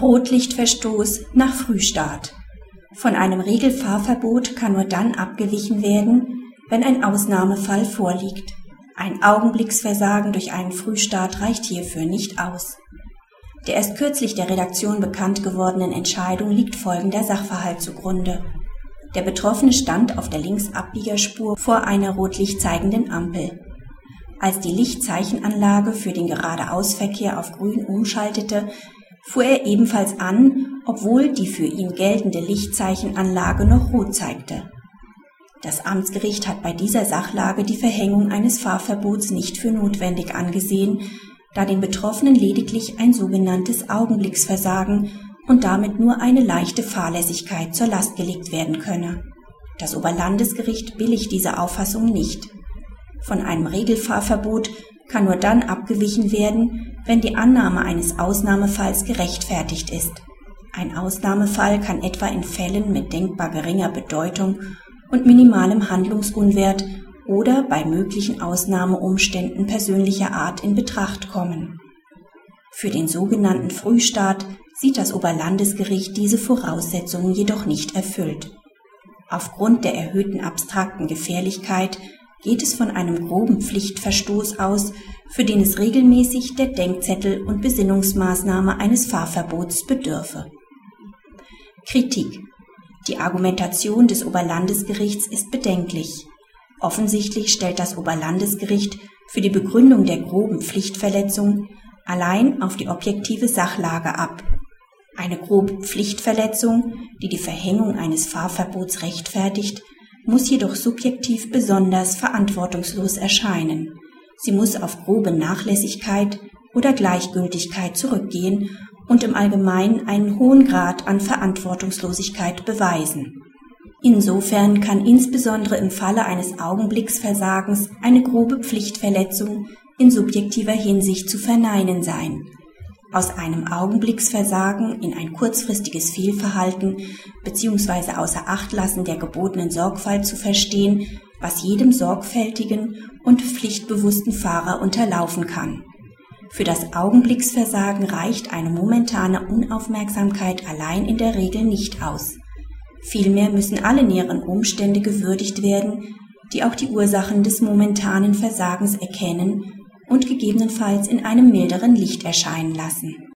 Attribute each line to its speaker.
Speaker 1: Rotlichtverstoß nach Frühstart. Von einem Regelfahrverbot kann nur dann abgewichen werden, wenn ein Ausnahmefall vorliegt. Ein Augenblicksversagen durch einen Frühstart reicht hierfür nicht aus. Der erst kürzlich der Redaktion bekannt gewordenen Entscheidung liegt folgender Sachverhalt zugrunde. Der Betroffene stand auf der Linksabbiegerspur vor einer rotlicht zeigenden Ampel. Als die Lichtzeichenanlage für den Geradeausverkehr auf grün umschaltete, fuhr er ebenfalls an, obwohl die für ihn geltende Lichtzeichenanlage noch rot zeigte. Das Amtsgericht hat bei dieser Sachlage die Verhängung eines Fahrverbots nicht für notwendig angesehen, da den Betroffenen lediglich ein sogenanntes Augenblicksversagen und damit nur eine leichte Fahrlässigkeit zur Last gelegt werden könne. Das Oberlandesgericht billigt diese Auffassung nicht. Von einem Regelfahrverbot kann nur dann abgewichen werden, wenn die Annahme eines Ausnahmefalls gerechtfertigt ist. Ein Ausnahmefall kann etwa in Fällen mit denkbar geringer Bedeutung und minimalem Handlungsunwert oder bei möglichen Ausnahmeumständen persönlicher Art in Betracht kommen. Für den sogenannten Frühstart sieht das Oberlandesgericht diese Voraussetzungen jedoch nicht erfüllt. Aufgrund der erhöhten abstrakten Gefährlichkeit geht es von einem groben Pflichtverstoß aus, für den es regelmäßig der Denkzettel und Besinnungsmaßnahme eines Fahrverbots bedürfe. Kritik Die Argumentation des Oberlandesgerichts ist bedenklich. Offensichtlich stellt das Oberlandesgericht für die Begründung der groben Pflichtverletzung allein auf die objektive Sachlage ab. Eine grobe Pflichtverletzung, die die Verhängung eines Fahrverbots rechtfertigt, muss jedoch subjektiv besonders verantwortungslos erscheinen. Sie muss auf grobe Nachlässigkeit oder Gleichgültigkeit zurückgehen und im Allgemeinen einen hohen Grad an Verantwortungslosigkeit beweisen. Insofern kann insbesondere im Falle eines Augenblicksversagens eine grobe Pflichtverletzung in subjektiver Hinsicht zu verneinen sein. Aus einem Augenblicksversagen in ein kurzfristiges Fehlverhalten bzw. außer Achtlassen der gebotenen Sorgfalt zu verstehen, was jedem sorgfältigen und pflichtbewussten Fahrer unterlaufen kann. Für das Augenblicksversagen reicht eine momentane Unaufmerksamkeit allein in der Regel nicht aus. Vielmehr müssen alle näheren Umstände gewürdigt werden, die auch die Ursachen des momentanen Versagens erkennen und gegebenenfalls in einem milderen Licht erscheinen lassen